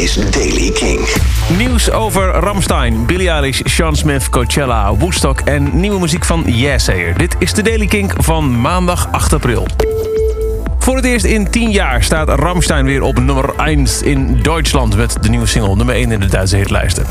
is Daily King. Nieuws over Ramstein, Billie Eilish, Sean Smith, Coachella, Woodstock en nieuwe muziek van Yesayer. Dit is de Daily Kink van maandag 8 april. Voor het eerst in 10 jaar staat Ramstein weer op nummer 1 in Duitsland... met de nieuwe single nummer 1 in de Duitse hitlijsten.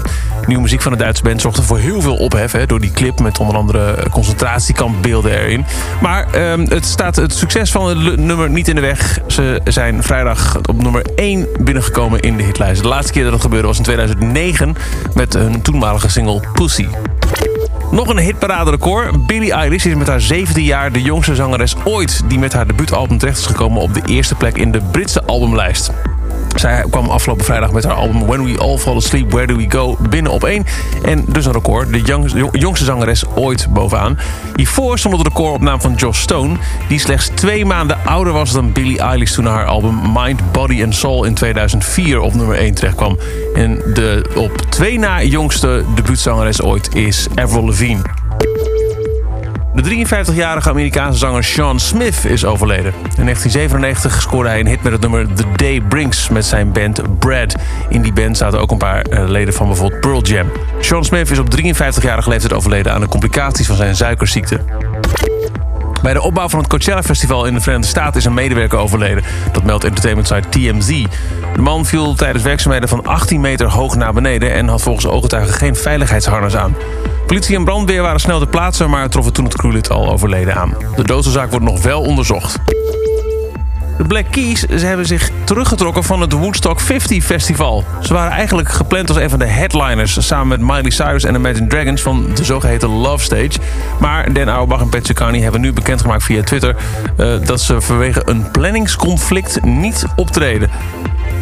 Nieuwe muziek van de Duitse band zorgde voor heel veel ophef... Hè, door die clip met onder andere concentratiekampbeelden erin. Maar ehm, het staat het succes van het nummer niet in de weg. Ze zijn vrijdag op nummer 1 binnengekomen in de hitlijsten. De laatste keer dat dat gebeurde was in 2009... met hun toenmalige single Pussy. Nog een hitparade-record. Billie Eilish is met haar 17 jaar de jongste zangeres ooit... die met haar debuutalbum terecht is gekomen op de eerste plek in de Britse albumlijst. Zij kwam afgelopen vrijdag met haar album When We All Fall Asleep, Where Do We Go binnen op één. En dus een record. De jongste zangeres ooit bovenaan. Hiervoor stond het record op naam van Josh Stone... die slechts twee maanden ouder was dan Billie Eilish... toen haar album Mind, Body and Soul in 2004 op nummer 1 terechtkwam. En de op twee na jongste debuutzangeres ooit is Avril Lavigne. De 53-jarige Amerikaanse zanger Sean Smith is overleden. In 1997 scoorde hij een hit met het nummer The Day Brings met zijn band Brad. In die band zaten ook een paar eh, leden van bijvoorbeeld Pearl Jam. Sean Smith is op 53-jarige leeftijd overleden aan de complicaties van zijn suikerziekte. Bij de opbouw van het Coachella Festival in de Verenigde Staten is een medewerker overleden. Dat meldt entertainment site TMZ. De man viel tijdens werkzaamheden van 18 meter hoog naar beneden... en had volgens ooggetuigen geen veiligheidsharnas aan. Politie en brandweer waren snel ter plaatse... maar troffen toen het crewlid al overleden aan. De doodsoorzaak wordt nog wel onderzocht. De Black Keys ze hebben zich teruggetrokken van het Woodstock 50 Festival. Ze waren eigenlijk gepland als een van de headliners... samen met Miley Cyrus en Imagine Dragons van de zogeheten Love Stage. Maar Dan Auerbach en Patsy Carney hebben nu bekendgemaakt via Twitter... Uh, dat ze vanwege een planningsconflict niet optreden.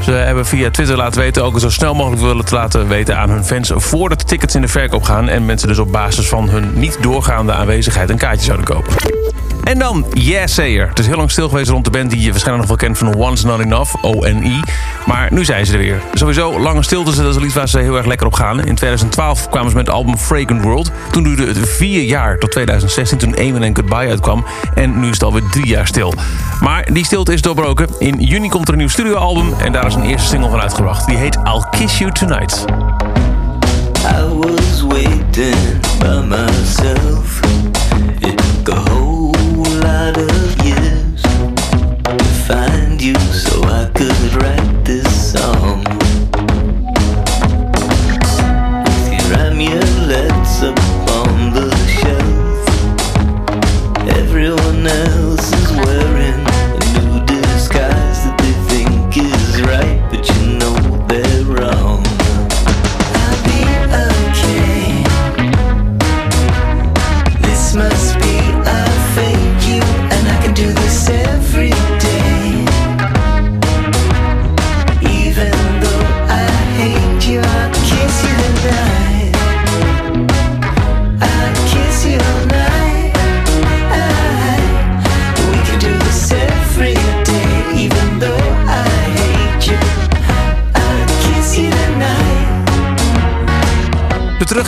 Ze hebben via Twitter laten weten ook zo snel mogelijk willen te laten weten aan hun fans... voordat de tickets in de verkoop gaan... en mensen dus op basis van hun niet doorgaande aanwezigheid een kaartje zouden kopen. En dan Yes Sayer. Het is heel lang stil geweest rond de band die je waarschijnlijk nog wel kent van Once Not Enough, O-N-I. Maar nu zijn ze er weer. Sowieso, lange stilte dat is een lied waar ze heel erg lekker op gaan. In 2012 kwamen ze met het album Fragrant World. Toen duurde het vier jaar tot 2016, toen Amen and Goodbye uitkwam. En nu is het alweer drie jaar stil. Maar die stilte is doorbroken. In juni komt er een nieuw studioalbum en daar is een eerste single van uitgebracht. Die heet I'll Kiss You Tonight. I was waiting by myself.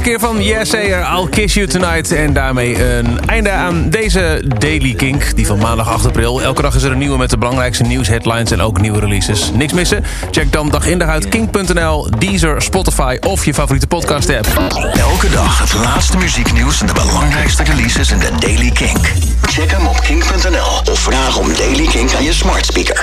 Terugkeer van Yes Sayer, I'll Kiss You Tonight. En daarmee een einde aan deze Daily Kink, die van maandag 8 april. Elke dag is er een nieuwe met de belangrijkste nieuws, headlines en ook nieuwe releases. Niks missen? Check dan dag in dag uit kink.nl, Deezer, Spotify of je favoriete podcast app. Elke dag het laatste muzieknieuws en de belangrijkste releases in de Daily Kink. Check hem op kink.nl of vraag om Daily Kink aan je smart speaker.